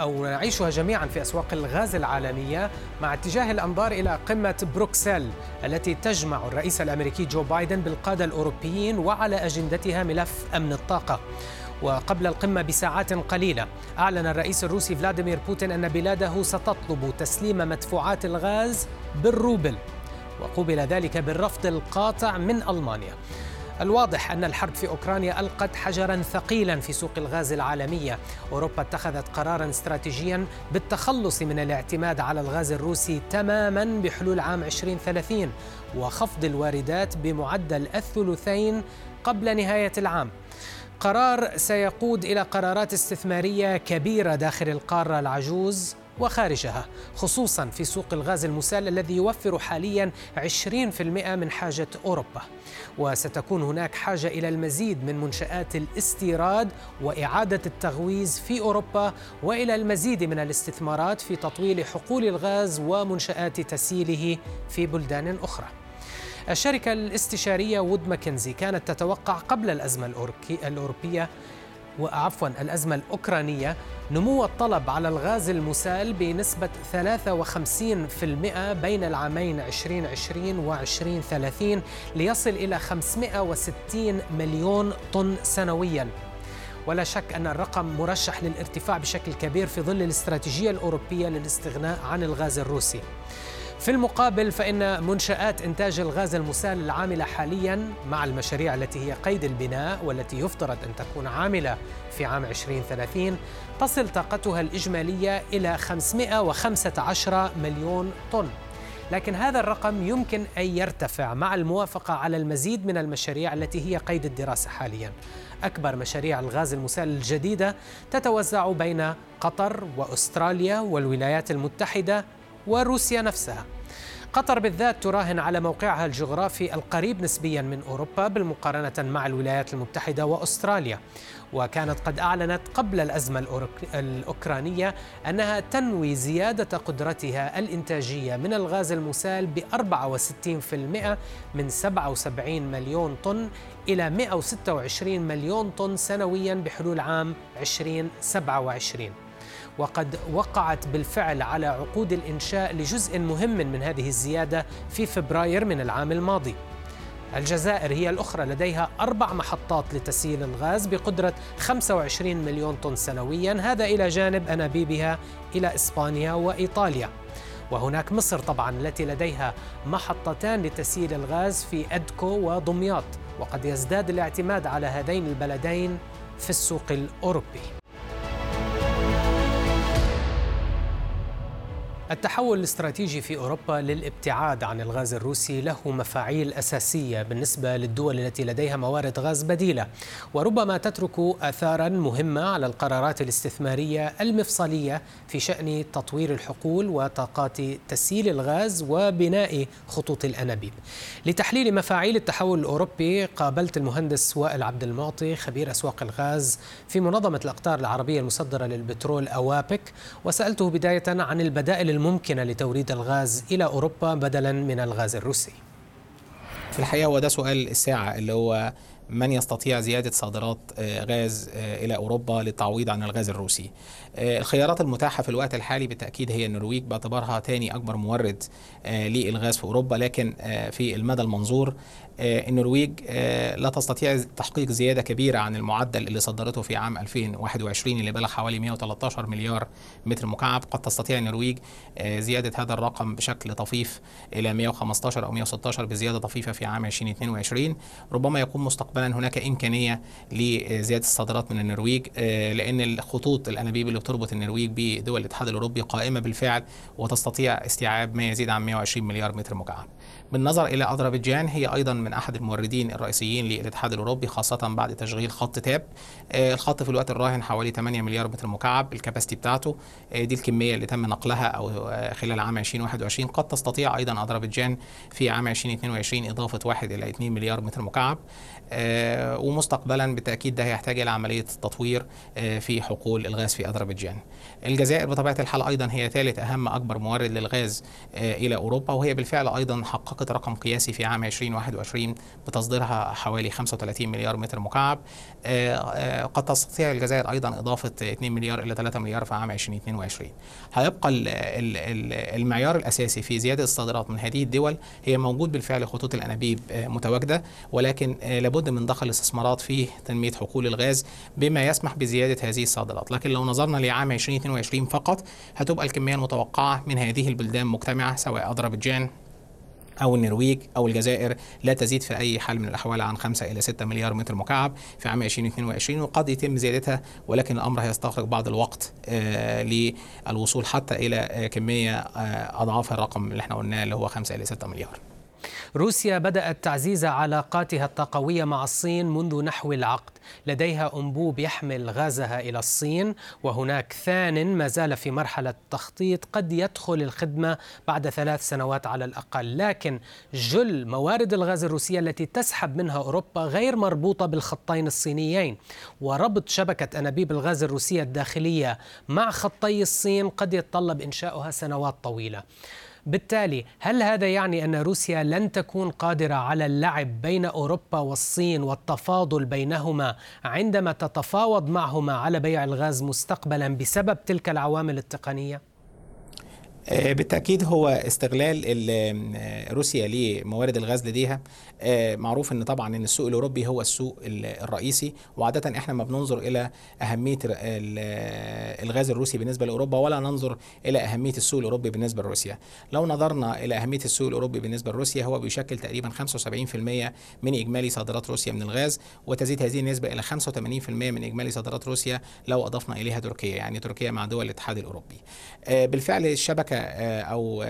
أو نعيشها جميعا في أسواق الغاز العالمية مع اتجاه الأنظار إلى قمة بروكسل التي تجمع الرئيس الأمريكي جو بايدن بالقادة الأوروبيين وعلى أجندتها ملف أمن الطاقة. وقبل القمة بساعات قليلة أعلن الرئيس الروسي فلاديمير بوتين أن بلاده ستطلب تسليم مدفوعات الغاز بالروبل وقوبل ذلك بالرفض القاطع من ألمانيا. الواضح أن الحرب في أوكرانيا ألقت حجرا ثقيلا في سوق الغاز العالمية. أوروبا اتخذت قرارا استراتيجيا بالتخلص من الاعتماد على الغاز الروسي تماما بحلول عام 2030 وخفض الواردات بمعدل الثلثين قبل نهاية العام. قرار سيقود إلى قرارات استثمارية كبيرة داخل القارة العجوز وخارجها خصوصا في سوق الغاز المسال الذي يوفر حاليا 20% من حاجة أوروبا. وستكون هناك حاجة إلى المزيد من منشآت الاستيراد وإعادة التغويز في أوروبا وإلى المزيد من الاستثمارات في تطويل حقول الغاز ومنشآت تسييله في بلدان أخرى. الشركة الاستشارية وود ماكنزي كانت تتوقع قبل الأزمة الأوروبية وعفوا الأزمة الأوكرانية نمو الطلب على الغاز المسال بنسبة 53% بين العامين 2020 و 2030 ليصل إلى 560 مليون طن سنوياً. ولا شك أن الرقم مرشح للارتفاع بشكل كبير في ظل الاستراتيجية الأوروبية للاستغناء عن الغاز الروسي. في المقابل فإن منشآت إنتاج الغاز المسال العاملة حاليا مع المشاريع التي هي قيد البناء والتي يفترض أن تكون عاملة في عام 2030 تصل طاقتها الإجمالية إلى 515 مليون طن. لكن هذا الرقم يمكن أن يرتفع مع الموافقة على المزيد من المشاريع التي هي قيد الدراسة حاليا. أكبر مشاريع الغاز المسال الجديدة تتوزع بين قطر وأستراليا والولايات المتحدة وروسيا نفسها. قطر بالذات تراهن على موقعها الجغرافي القريب نسبيا من أوروبا بالمقارنة مع الولايات المتحدة وأستراليا. وكانت قد أعلنت قبل الأزمة الأوكرانية أنها تنوي زيادة قدرتها الإنتاجية من الغاز المسال ب 64% من 77 مليون طن إلى 126 مليون طن سنويا بحلول عام 2027 وقد وقعت بالفعل على عقود الإنشاء لجزء مهم من هذه الزيادة في فبراير من العام الماضي. الجزائر هي الأخرى لديها أربع محطات لتسييل الغاز بقدرة 25 مليون طن سنويا هذا إلى جانب أنابيبها إلى إسبانيا وإيطاليا. وهناك مصر طبعا التي لديها محطتان لتسييل الغاز في أدكو ودمياط وقد يزداد الاعتماد على هذين البلدين في السوق الأوروبي. التحول الاستراتيجي في أوروبا للابتعاد عن الغاز الروسي له مفاعيل أساسية بالنسبة للدول التي لديها موارد غاز بديلة وربما تترك آثارا مهمة على القرارات الاستثمارية المفصلية في شأن تطوير الحقول وطاقات تسييل الغاز وبناء خطوط الأنابيب. لتحليل مفاعيل التحول الأوروبي قابلت المهندس وائل عبد المعطي خبير أسواق الغاز في منظمة الأقطار العربية المصدرة للبترول أوابك وسألته بداية عن البدائل الممكنة لتوريد الغاز إلى أوروبا بدلا من الغاز الروسي؟ في الحقيقة هو ده سؤال الساعة اللي هو من يستطيع زيادة صادرات آه، غاز آه، إلى أوروبا للتعويض عن الغاز الروسي. آه، الخيارات المتاحة في الوقت الحالي بالتأكيد هي النرويج باعتبارها ثاني أكبر مورد للغاز في أوروبا. لكن في المدى المنظور النرويج لا تستطيع تحقيق زيادة كبيرة عن المعدل اللي صدرته في عام 2021 اللي بلغ حوالي 113 مليار متر مكعب. قد تستطيع النرويج زيادة هذا الرقم بشكل طفيف إلى 115 أو 116 بزيادة طفيفة في عام 2022 ربما يكون مستقبلا هناك إمكانية لزيادة الصادرات من النرويج لأن الخطوط الأنابيب اللي بتربط النرويج بدول الاتحاد الأوروبي قائمة بالفعل وتستطيع استيعاب ما يزيد عن 120 مليار متر مكعب. بالنظر إلى أذربيجان هي أيضا من أحد الموردين الرئيسيين للاتحاد الأوروبي خاصة بعد تشغيل خط تاب الخط في الوقت الراهن حوالي 8 مليار متر مكعب الكباستي بتاعته دي الكمية اللي تم نقلها أو خلال عام 2021 قد تستطيع أيضا أذربيجان في عام 2022 إضافة 1 إلى 2 مليار متر مكعب. آه، ومستقبلا بالتأكيد ده هيحتاج إلى عملية تطوير آه، في حقول الغاز في أذربيجان. الجزائر بطبيعة الحال أيضا هي ثالث أهم أكبر مورد للغاز آه، إلى أوروبا وهي بالفعل أيضا حققت رقم قياسي في عام 2021 بتصديرها حوالي 35 مليار متر مكعب. قد تستطيع الجزائر أيضا إضافة 2 مليار إلى 3 مليار في عام 2022. هيبقى المعيار الأساسي في زيادة الصادرات من هذه الدول هي موجود بالفعل خطوط الأنابيب متواجدة ولكن لابد من ضخ الاستثمارات في تنمية حقول الغاز بما يسمح بزيادة هذه الصادرات لكن لو نظرنا لعام 2022 فقط هتبقى الكمية المتوقعة من هذه البلدان مجتمعة سواء أذربيجان أو النرويج أو الجزائر لا تزيد في أي حال من الأحوال عن 5 إلى 6 مليار متر مكعب في عام 2022 وقد يتم زيادتها ولكن الأمر هيستغرق بعض الوقت آه للوصول حتى إلى آه كمية آه أضعاف الرقم اللي إحنا قلناه اللي هو 5 إلى 6 مليار. روسيا بدأت تعزيز علاقاتها الطاقوية مع الصين منذ نحو العقد. لديها أنبوب يحمل غازها إلى الصين وهناك ثان ما زال في مرحلة تخطيط قد يدخل الخدمة بعد ثلاث سنوات على الأقل. لكن جل موارد الغاز الروسية التي تسحب منها أوروبا غير مربوطة بالخطين الصينيين. وربط شبكة أنابيب الغاز الروسية الداخلية مع خطي الصين قد يتطلب إنشاؤها سنوات طويلة. بالتالي هل هذا يعني أن روسيا لن تكون قادرة على اللعب بين أوروبا والصين والتفاضل بينهما عندما تتفاوض معهما على بيع الغاز مستقبلا بسبب تلك العوامل التقنية؟ آه، بالتأكيد هو استغلال آه، روسيا لموارد الغاز لديها آه، معروف إن طبعا إن السوق الأوروبي هو السوق الرئيسي وعادة إحنا ما بننظر إلى أهمية الغاز الروسي بالنسبة لأوروبا ولا ننظر إلى أهمية السوق الأوروبي بالنسبة لروسيا. لو نظرنا إلى أهمية السوق الأوروبي بالنسبة لروسيا هو بيشكل تقريبا 75% من إجمالي صادرات روسيا من الغاز وتزيد هذه النسبة إلى 85% من إجمالي صادرات روسيا لو أضفنا إليها تركيا يعني تركيا مع دول الاتحاد الأوروبي. بالفعل الشبكة آه، أو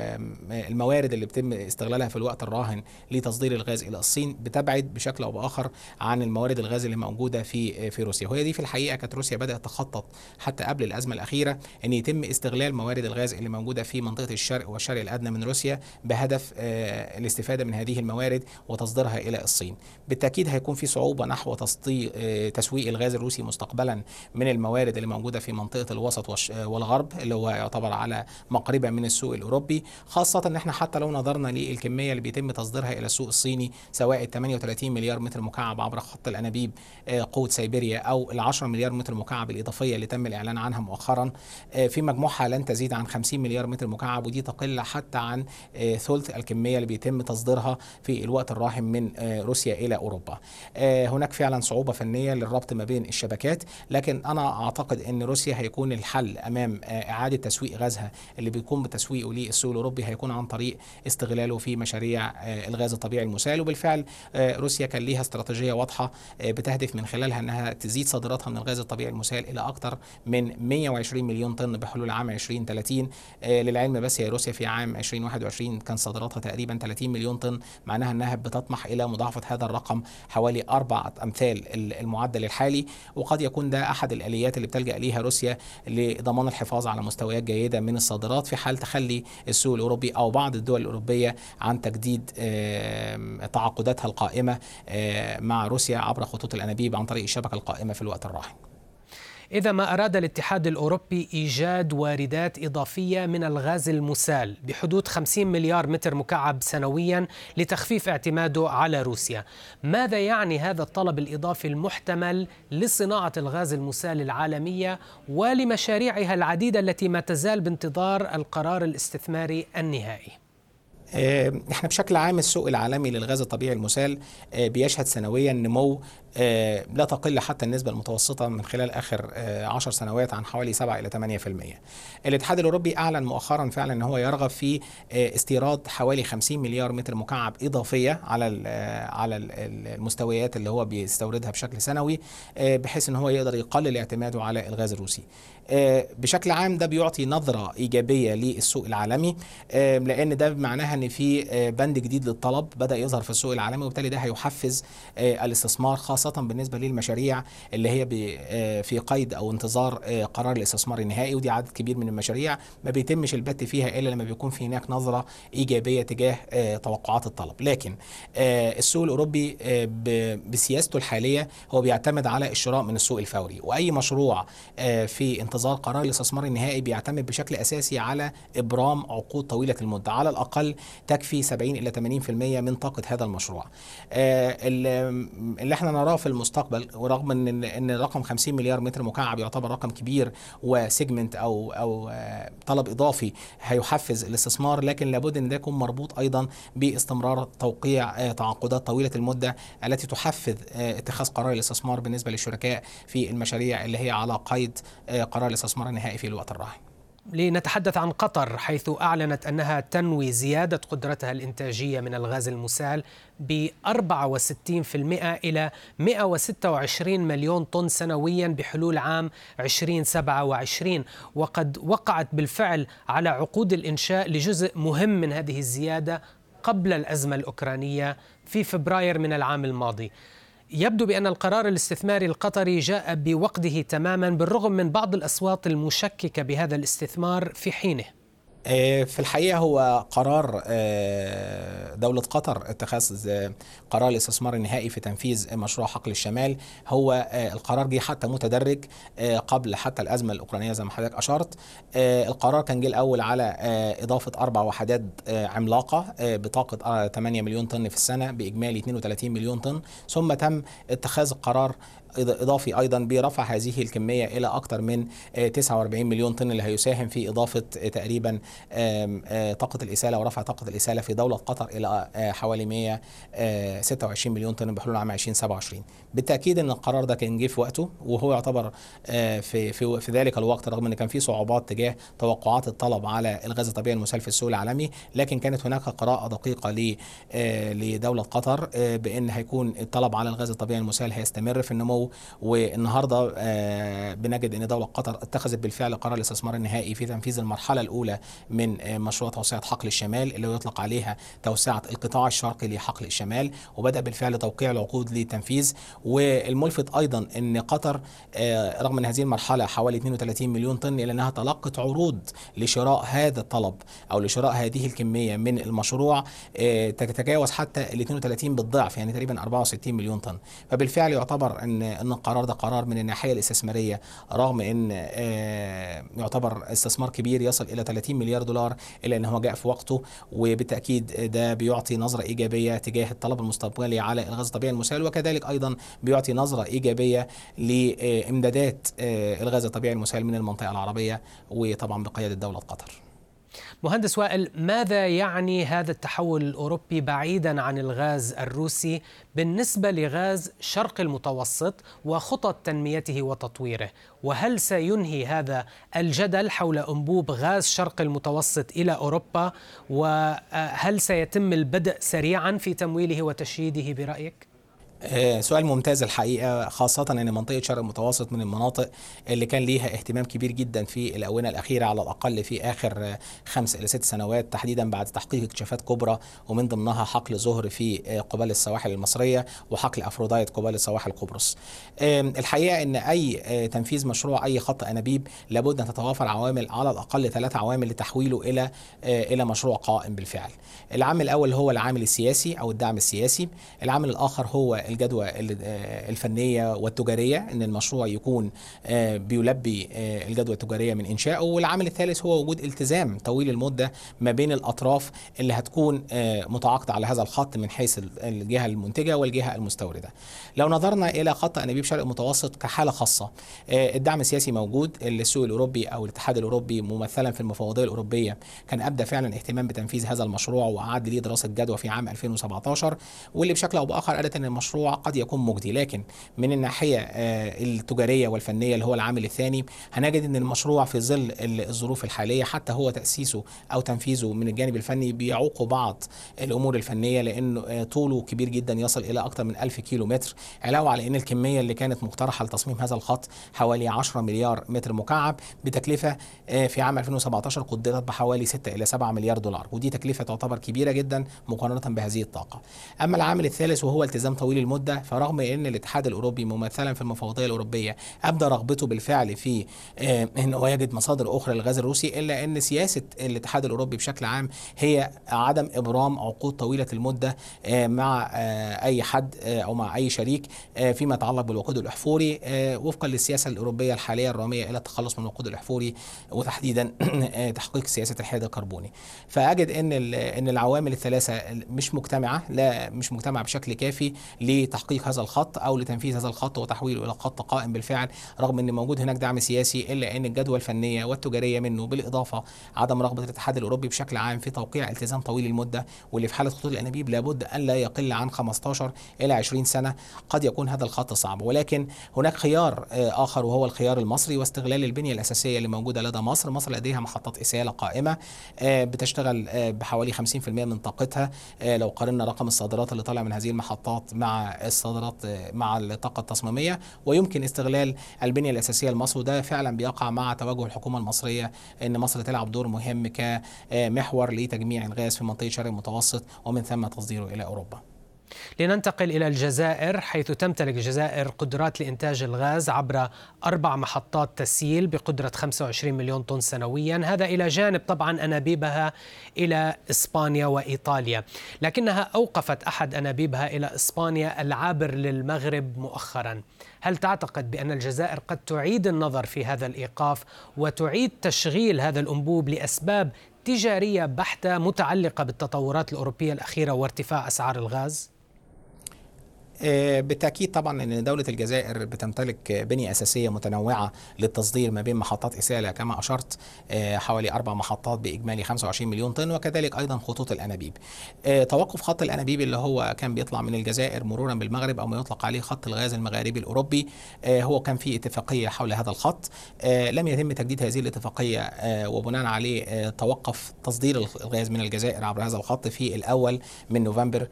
الموارد اللي بيتم استغلالها في الوقت الراهن لتصدير الغاز إلى الصين بتبعد بشكل أو بآخر عن الموارد الغاز اللي موجودة في في روسيا. وهي دي في الحقيقة كانت روسيا بدأت تخطط حتى قبل الأزمة الأخيرة إن يتم استغلال موارد الغاز اللي موجودة في منطقة الشرق والشرق الأدنى من روسيا بهدف آه، الاستفادة من هذه الموارد وتصديرها إلى الصين. بالتأكيد هيكون في صعوبة نحو آه، تسويق الغاز الروسي مستقبلا من الموارد اللي موجودة في منطقة الوسط والغرب اللي هو يعتبر على مقربة من السوق الأوروبي خاصة إن إحنا حتى لو نظرنا للكمية اللي بيتم تصديرها إلى السوق الصيني سواء ال 38 مليار متر مكعب عبر خط الأنابيب آه، قوه سيبيريا أو ال 10 مليار متر مكعب الإضافية اللي تم الإعلان عنها مؤخرا آه، في مجموعها لن تزيد عن 50 مليار متر مكعب ودي تقل حتى عن آه، ثلث الكمية اللي بيتم تصديرها في الوقت الراهن من روسيا إلى أوروبا. هناك فعلا صعوبة فنية للربط ما بين الشبكات لكن أنا أعتقد إن روسيا هيكون الحل أمام إعادة تسويق غازها اللي بيكون تسويقه للسوق الأوروبي هيكون عن طريق استغلاله في مشاريع آه، الغاز الطبيعي المسال وبالفعل آه، روسيا كان ليها استراتيجية واضحة آه، بتهدف من خلالها إنها تزيد صادراتها من الغاز الطبيعي المسال إلى أكثر من 120 مليون طن بحلول عام 2030 للعلم بس يا روسيا في عام 2021 كان صادراتها تقريبا 30 مليون طن معناها إنها بتطمح إلى مضاعفة هذا الرقم حوالي أربع أمثال المعدل الحالي. وقد يكون ده أحد الآليات اللي بتلجأ ليها روسيا لضمان الحفاظ على مستويات جيدة من الصادرات في حال تخلي السوق الأوروبي أو بعض الدول الأوروبية عن تجديد تعاقداتها القائمة مع روسيا عبر خطوط الأنابيب عن طريق الشبكة القائمة في الوقت الراهن. إذا ما أراد الاتحاد الأوروبي إيجاد واردات إضافية من الغاز المسال بحدود 50 مليار متر مكعب سنويا لتخفيف اعتماده على روسيا. ماذا يعني هذا الطلب الإضافي المحتمل لصناعة الغاز المسال العالمية ولمشاريعها العديدة التي ما تزال بانتظار القرار الاستثماري النهائي؟ آه، إحنا بشكل عام السوق العالمي للغاز الطبيعي المسال آه، بيشهد سنويا نمو لا تقل حتى النسبة المتوسطة من خلال آخر 10 سنوات عن حوالي 7 إلى 8% الاتحاد الأوروبي أعلن مؤخرا فعلا أن هو يرغب في استيراد حوالي 50 مليار متر مكعب إضافية على على المستويات اللي هو بيستوردها بشكل سنوي بحيث إن هو يقدر يقلل اعتماده على الغاز الروسي. آه، بشكل عام ده بيعطي نظرة إيجابية للسوق العالمي آه، لأن ده معناها أن في آه، بند جديد للطلب بدأ يظهر في السوق العالمي وبالتالي ده هيحفز الاستثمار خاصة بالنسبة للمشاريع اللي هي في قيد أو انتظار قرار الاستثمار النهائي ودي عدد كبير من المشاريع ما بيتمش البت فيها إلا لما بيكون في هناك نظرة إيجابية تجاه توقعات الطلب. لكن السوق الأوروبي بسياسته الحالية هو بيعتمد على الشراء من السوق الفوري. وأي مشروع في انتظار قرار الاستثمار النهائي بيعتمد بشكل أساسي على إبرام عقود طويلة المدة. على الأقل تكفي 70 إلى 80% من طاقة هذا المشروع. آه، اللي إحنا نراه في المستقبل ورغم إن إن رقم 50 مليار متر مكعب يعتبر رقم كبير وسيجمنت أو أو آه، طلب إضافي هيحفز الاستثمار لكن لابد إن ده يكون مربوط أيضا باستمرار توقيع آه، تعاقدات طويلة المدة التي تحفز اتخاذ قرار الاستثمار بالنسبة للشركاء في المشاريع اللي هي على قيد قرار الاستثمار النهائي في الوقت الراهن. لنتحدث عن قطر حيث أعلنت أنها تنوي زيادة قدرتها الإنتاجية من الغاز المسال ب 64% إلى 126 مليون طن سنويا بحلول عام 2027 وقد وقعت بالفعل على عقود الإنشاء لجزء مهم من هذه الزيادة قبل الأزمة الأوكرانية في فبراير من العام الماضي. يبدو بأن القرار الاستثماري القطري جاء بوقته تماما بالرغم من بعض الأصوات المشككة بهذا الاستثمار في حينه. في الحقيقة هو قرار آه، دولة قطر اتخاذ آه، قرار الاستثمار النهائي في تنفيذ مشروع حقل الشمال. هو القرار جه حتى متدرج قبل حتى الأزمة الأوكرانية زي ما حضرتك أشرت. القرار كان جه الأول على إضافة أربع وحدات عملاقة بطاقة 8 مليون طن في السنة بإجمالي 32 مليون طن. ثم تم اتخاذ القرار إضافي أيضا برفع هذه الكمية إلى أكثر من 49 آه، مليون طن اللي هيساهم في إضافة آه، تقريبا آه، طاقة الإسالة ورفع طاقة الإسالة في دولة قطر إلى حوالي 126 مليون طن بحلول عام 2027 بالتأكيد أن القرار ده كان جه في وقته وهو يعتبر في في في ذلك الوقت رغم أن كان في صعوبات تجاه توقعات الطلب على الغاز الطبيعي المسال في السوق العالمي لكن كانت هناك قراءة دقيقة لدولة قطر بأن هيكون الطلب على الغاز الطبيعي المسال هيستمر في النمو والنهارده آه، بنجد إن دولة قطر اتخذت بالفعل قرار الاستثمار النهائي في تنفيذ المرحلة الأولى من آه، مشروع توسعة حقل الشمال اللي يطلق عليها توسعة القطاع الشرقي لحقل الشمال وبدأ بالفعل توقيع العقود للتنفيذ. والملفت أيضا إن قطر آه، رغم إن هذه المرحلة حوالي 32 مليون طن الا أنها تلقت عروض لشراء هذا الطلب أو لشراء هذه الكمية من المشروع تتجاوز حتى ال 32 بالضعف يعني تقريبا 64 مليون طن. فبالفعل يعتبر إن أن القرار ده قرار من الناحية الاستثمارية رغم أن آه، يعتبر استثمار كبير يصل إلى 30 مليار دولار إلا ان هو جاء في وقته وبالتأكيد ده بيعطي نظرة إيجابية تجاه الطلب المستقبلي على الغاز الطبيعي المسال وكذلك أيضا بيعطي نظرة إيجابية لإمدادات آه، الغاز الطبيعي المسال من المنطقة العربية وطبعا بقيادة دولة قطر. مهندس وائل ماذا يعني هذا التحول الأوروبي بعيدا عن الغاز الروسي بالنسبة لغاز شرق المتوسط وخطط تنميته وتطويره؟ وهل سينهي هذا الجدل حول أنبوب غاز شرق المتوسط إلى أوروبا؟ وهل سيتم البدء سريعا في تمويله وتشييده برأيك؟ آه، سؤال ممتاز الحقيقة خاصة إن منطقة شرق المتوسط من المناطق اللي كان ليها اهتمام كبير جدا في الآونة الأخيرة على الأقل في آخر خمس إلى ست سنوات تحديدا بعد تحقيق اكتشافات كبرى ومن ضمنها حقل زهر في آه، قبال السواحل المصرية وحقل أفروديت قبال سواحل قبرص. الحقيقة إن أي آه، تنفيذ مشروع أي خط أنابيب لابد أن تتوافر عوامل على الأقل ثلاث عوامل لتحويله إلى إلى مشروع قائم بالفعل. العامل الأول هو العامل السياسي أو الدعم السياسي، العامل الآخر هو الجدوى آه، الفنية والتجارية إن المشروع يكون آه، بيلبي آه، الجدوى التجارية من انشائه والعامل الثالث هو وجود التزام طويل المدة ما بين الأطراف اللي هتكون متعاقدة على هذا الخط من حيث الجهة المنتجة والجهة المستوردة. لو نظرنا إلى خط أنابيب شرق المتوسط كحالة خاصة الدعم السياسي موجود السوق الأوروبي أو الاتحاد الأوروبي ممثلا في المفوضيه الأوروبية كان أبدى فعلا اهتمام بتنفيذ هذا المشروع وأعد ليه دراسة جدوى في عام 2017 واللي بشكل أو بآخر قالت إن المشروع المشروع قد يكون مجدي لكن من الناحية آه، التجارية والفنية اللي هو العامل الثاني هنجد إن المشروع في ظل الظروف الحالية حتى هو تأسيسه أو تنفيذه من الجانب الفني بيعوق بعض الأمور الفنية لأنه آه، طوله كبير جدا يصل إلى أكثر من 1000 كيلو متر. علاوة على إن الكمية اللي كانت مقترحة لتصميم هذا الخط حوالي 10 مليار متر مكعب بتكلفة آه، في عام 2017 قدرت بحوالي 6 إلى 7 مليار دولار. ودي تكلفة تعتبر كبيرة جدا مقارنة بهذه الطاقة. أما العامل الثالث وهو التزام طويل المده فرغم إن الاتحاد الأوروبي ممثلا في المفوضية الأوروبية أبدى رغبته بالفعل في آه، انه يجد مصادر أخرى للغاز الروسي إلا إن سياسة الاتحاد الأوروبي بشكل عام هي عدم إبرام عقود طويلة المدة آه، مع آه، أي حد أو مع أي شريك فيما يتعلق بالوقود الأحفوري وفقا للسياسة الأوروبية الحالية الرامية إلى التخلص من الوقود الأحفوري وتحديدا تحقيق سياسة الحياد الكربوني. فأجد إن إن العوامل الثلاثة مش مجتمعة لا مش مجتمعة بشكل كافي لتحقيق هذا الخط أو لتنفيذ هذا الخط وتحويله إلى خط قائم بالفعل رغم إن موجود هناك دعم سياسي إلا إن الجدوى الفنية والتجارية منه بالإضافة عدم رغبة الاتحاد الأوروبي بشكل عام في توقيع التزام طويل المدة واللي في حالة خطوط الأنابيب لابد أن لا يقل عن 15 إلى 20 سنة قد يكون هذا الخط صعب. ولكن هناك خيار آه، آخر وهو الخيار المصري واستغلال البنية الأساسية اللي موجودة لدى مصر. مصر لديها محطات اساله قائمة آه، بتشتغل آه، بحوالي 50% من طاقتها لو قارنا رقم الصادرات اللي طالع من هذه المحطات مع الصادرات مع الطاقة التصميمية ويمكن استغلال البنيه الأساسية لمصر وده فعلا بيقع مع توجه الحكومة المصرية إن مصر تلعب دور مهم كمحور لتجميع الغاز في منطقة شرق المتوسط ومن ثم تصديره إلى أوروبا. لننتقل إلى الجزائر حيث تمتلك الجزائر قدرات لإنتاج الغاز عبر أربع محطات تسييل بقدرة 25 مليون طن سنويا. هذا إلى جانب طبعا أنابيبها إلى إسبانيا وإيطاليا. لكنها أوقفت أحد أنابيبها إلى إسبانيا العابر للمغرب مؤخرا. هل تعتقد بأن الجزائر قد تعيد النظر في هذا الإيقاف وتعيد تشغيل هذا الأنبوب لأسباب تجارية بحتة متعلقة بالتطورات الأوروبية الأخيرة وارتفاع أسعار الغاز؟ آه، بالتأكيد طبعا إن دولة الجزائر بتمتلك بنية أساسية متنوعة للتصدير ما بين محطات إسالة كما أشرت آه، حوالي أربع محطات بإجمالي 25 مليون طن وكذلك أيضا خطوط الأنابيب. آه، توقف خط الأنابيب اللي هو كان بيطلع من الجزائر مرورا بالمغرب أو ما يطلق عليه خط الغاز المغاربي الأوروبي هو كان في اتفاقية حول هذا الخط لم يتم تجديد هذه الاتفاقية وبناء عليه توقف تصدير الغاز من الجزائر عبر هذا الخط في الأول من نوفمبر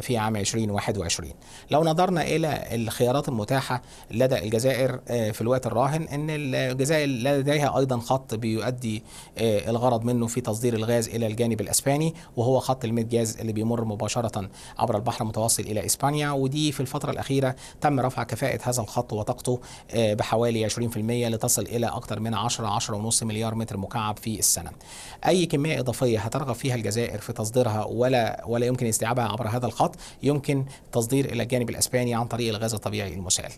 في عام 2021 2020 لو نظرنا إلى الخيارات المتاحة لدى الجزائر آه، في الوقت الراهن أن الجزائر لديها أيضا خط بيؤدي آه، الغرض منه في تصدير الغاز إلى الجانب الأسباني وهو خط الميد جاز اللي بيمر مباشرة عبر البحر المتوسط إلى إسبانيا ودي في الفترة الأخيرة تم رفع كفاءة هذا الخط وطاقته آه، بحوالي 20% لتصل إلى أكثر من 10 10.5 مليار متر مكعب في السنة. أي كمية إضافية هترغب فيها الجزائر في تصديرها ولا ولا يمكن استيعابها عبر هذا الخط؟ يمكن تصدير التصدير إلى الجانب الإسباني عن طريق الغاز الطبيعي المسال.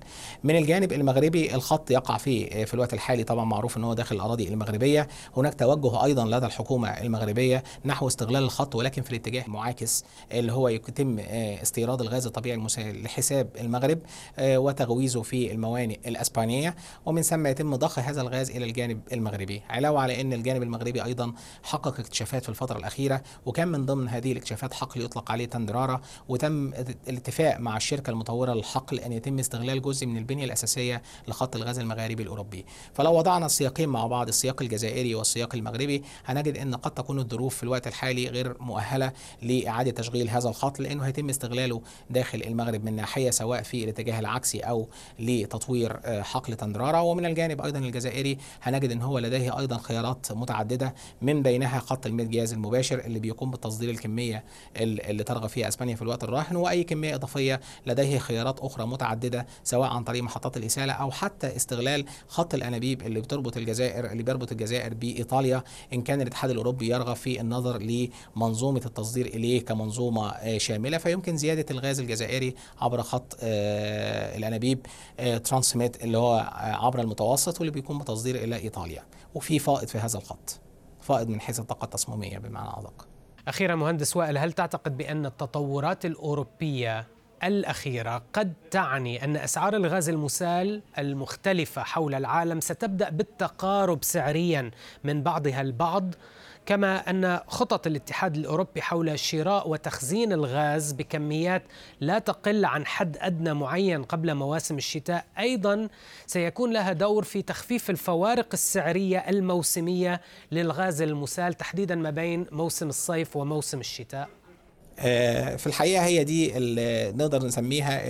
من الجانب المغربي الخط يقع فيه في الوقت الحالي طبعا معروف إن هو داخل الأراضي المغربية، هناك توجه أيضا لدى الحكومة المغربية نحو استغلال الخط ولكن في الاتجاه المعاكس اللي هو يتم استيراد الغاز الطبيعي المسال لحساب المغرب آه، وتغويزه في الموانئ الإسبانية. ومن ثم يتم ضخ هذا الغاز إلى الجانب المغربي، علاوة على إن الجانب المغربي أيضا حقق اكتشافات في الفترة الأخيرة وكان من ضمن هذه الاكتشافات حقل يطلق عليه تندرارا وتم الاتفاق اتفاق مع الشركة المطورة للحقل أن يتم استغلال جزء من البنية الأساسية لخط الغاز المغاربي الأوروبي. فلو وضعنا السياقين مع بعض السياق الجزائري والسياق المغربي هنجد أن قد تكون الظروف في الوقت الحالي غير مؤهلة لإعادة تشغيل هذا الخط لأنه هيتم استغلاله داخل المغرب من ناحية سواء في الاتجاه العكسي أو لتطوير آه، حقل تندرارا ومن الجانب أيضا الجزائري هنجد أن هو لديه أيضا خيارات متعددة من بينها خط الميد جاز المباشر اللي بيقوم بتصدير الكمية اللي ترغب فيها أسبانيا في الوقت الراهن وأي كمية الإضافية لديه خيارات أخرى متعددة سواء عن طريق محطات الإسالة أو حتى استغلال خط الأنابيب اللي بتربط الجزائر اللي بيربط الجزائر بإيطاليا. إن كان الاتحاد الأوروبي يرغب في النظر لمنظومة التصدير إليه كمنظومة آه، شاملة فيمكن زيادة الغاز الجزائري عبر خط آه، الأنابيب آه، ترانسميت اللي هو عبر المتوسط واللي بيكون بتصدير إلى إيطاليا. وفي فائض في هذا الخط فائض من حيث الطاقة التصميمية بمعنى أدق. أخيرا مهندس وائل هل تعتقد بأن التطورات الأوروبية الأخيرة قد تعني أن أسعار الغاز المسال المختلفة حول العالم ستبدأ بالتقارب سعريا من بعضها البعض كما أن خطط الاتحاد الأوروبي حول شراء وتخزين الغاز بكميات لا تقل عن حد أدنى معين قبل مواسم الشتاء أيضا سيكون لها دور في تخفيف الفوارق السعرية الموسمية للغاز المسال تحديدا ما بين موسم الصيف وموسم الشتاء. في الحقيقة هي دي اللي نقدر نسميها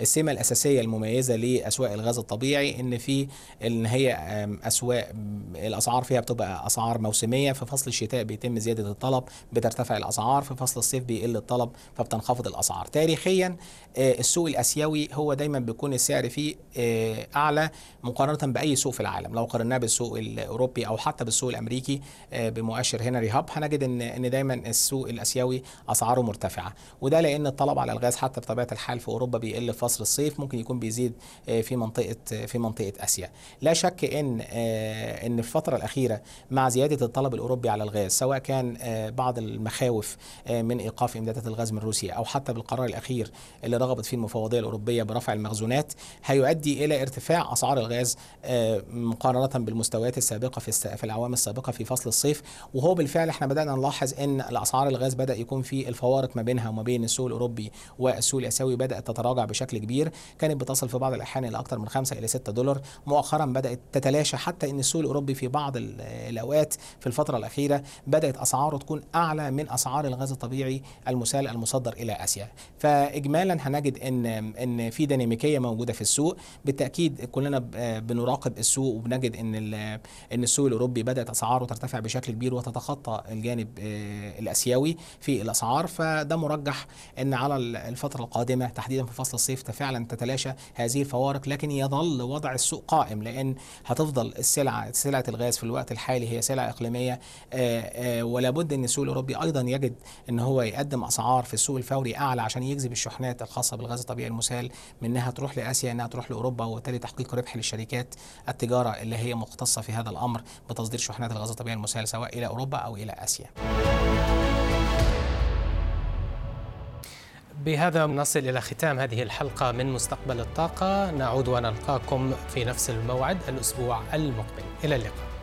السمة الأساسية المميزة لأسواق الغاز الطبيعي إن في إن هي أسواق الأسعار فيها بتبقى أسعار موسمية في فصل الشتاء بيتم زيادة الطلب بترتفع الأسعار في فصل الصيف بيقل الطلب فبتنخفض الأسعار. تاريخيا آه، السوق الآسيوي هو دايما بيكون السعر فيه آه، أعلى مقارنة بأي سوق في العالم. لو قارناه بالسوق الأوروبي أو حتى بالسوق الأمريكي بمؤشر هنري هاب هنجد إن إن دايما السوق الآسيوي أسعاره مرتفعة. وده لأن الطلب على الغاز حتى بطبيعة الحال في أوروبا بيقل في فصل الصيف ممكن يكون بيزيد آه، في منطقة آه، في منطقة آسيا. لا شك إن آه، إن الفترة الأخيرة مع زيادة الطلب الأوروبي على الغاز سواء كان بعض المخاوف من إيقاف إمدادات الغاز من روسيا أو حتى بالقرار الأخير اللي رغبت فيه المفوضية الأوروبية برفع المخزونات هيؤدي إلى ارتفاع أسعار الغاز مقارنة بالمستويات السابقة في في السابقة في فصل الصيف. وهو بالفعل إحنا بدأنا نلاحظ إن الأسعار الغاز بدأ يكون في الفوارق ما بينها وما بين السوق الأوروبي والسوق الآسيوي بدأت تتراجع بشكل كبير. كانت بتصل في بعض الأحيان إلى أكثر من 5 إلى 6 دولار. مؤخرا بدأت تتلاشى حتى إن السوق الأوروبي في بعض الأوقات في الفترة الأخيرة بدأت أسعاره تكون أعلى من أسعار الغاز الطبيعي المسال المصدر إلى آسيا. فاجمالا هنجد ان إن في ديناميكية موجودة في السوق. بالتأكيد كلنا بنراقب السوق وبنجد إن إن السوق الأوروبي بدأت أسعاره ترتفع بشكل كبير وتتخطى الجانب آه، الآسيوي في الأسعار الأسعار فده مرجح إن على الفترة القادمة تحديدا في فصل الصيف فعلا تتلاشى هذه الفوارق لكن يظل وضع السوق قائم لأن هتفضل السلعه سلعة الغاز في الوقت الحالي هي سلعة إقليمية آه، آه، ولا بد إن السوق الأوروبي أيضا يجد إن هو يقدم أسعار في السوق الفوري أعلى عشان يجذب الشحنات الخاصة بالغاز الطبيعي المسال من إنها تروح لآسيا إنها تروح لأوروبا وبالتالي تحقيق ربح للشركات التجارة اللي هي مختصة في هذا الأمر بتصدير شحنات الغاز الطبيعي المسال سواء إلى أوروبا أو إلى آسيا. بهذا نصل إلى ختام هذه الحلقة من مستقبل الطاقة. نعود ونلقاكم في نفس الموعد الأسبوع المقبل. إلى اللقاء.